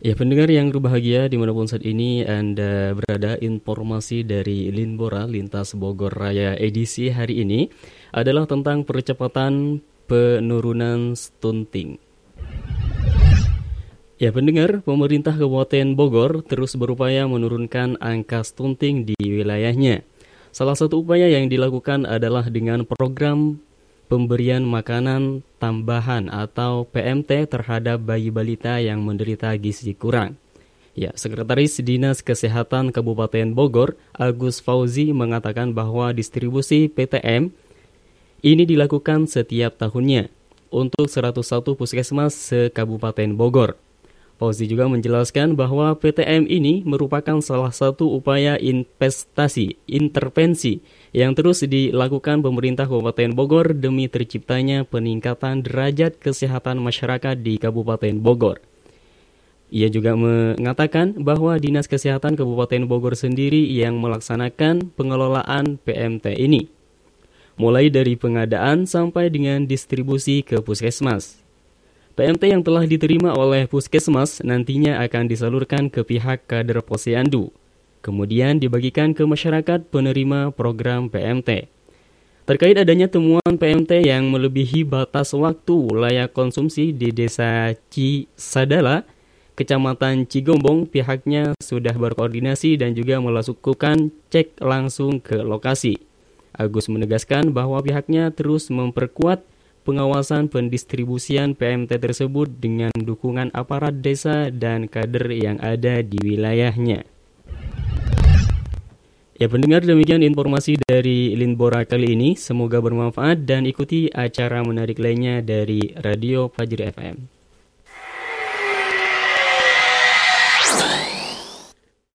Ya pendengar yang berbahagia di mana pun saat ini Anda berada informasi dari Linbora Lintas Bogor Raya edisi hari ini adalah tentang percepatan penurunan stunting. Ya pendengar, pemerintah Kabupaten Bogor terus berupaya menurunkan angka stunting di wilayahnya. Salah satu upaya yang dilakukan adalah dengan program pemberian makanan tambahan atau PMT terhadap bayi balita yang menderita gizi kurang. Ya, Sekretaris Dinas Kesehatan Kabupaten Bogor, Agus Fauzi mengatakan bahwa distribusi PTM ini dilakukan setiap tahunnya untuk 101 puskesmas se-Kabupaten Bogor. Fauzi juga menjelaskan bahwa PTM ini merupakan salah satu upaya investasi, intervensi yang terus dilakukan pemerintah Kabupaten Bogor demi terciptanya peningkatan derajat kesehatan masyarakat di Kabupaten Bogor. Ia juga mengatakan bahwa Dinas Kesehatan Kabupaten Bogor sendiri yang melaksanakan pengelolaan PMT ini, mulai dari pengadaan sampai dengan distribusi ke puskesmas. PMT yang telah diterima oleh Puskesmas nantinya akan disalurkan ke pihak kader posyandu, kemudian dibagikan ke masyarakat penerima program PMT. Terkait adanya temuan PMT yang melebihi batas waktu layak konsumsi di Desa Cisadala, Kecamatan Cigombong, pihaknya sudah berkoordinasi dan juga melakukan cek langsung ke lokasi. Agus menegaskan bahwa pihaknya terus memperkuat pengawasan pendistribusian PMT tersebut dengan dukungan aparat desa dan kader yang ada di wilayahnya. Ya pendengar demikian informasi dari Linbora kali ini. Semoga bermanfaat dan ikuti acara menarik lainnya dari Radio Fajri FM.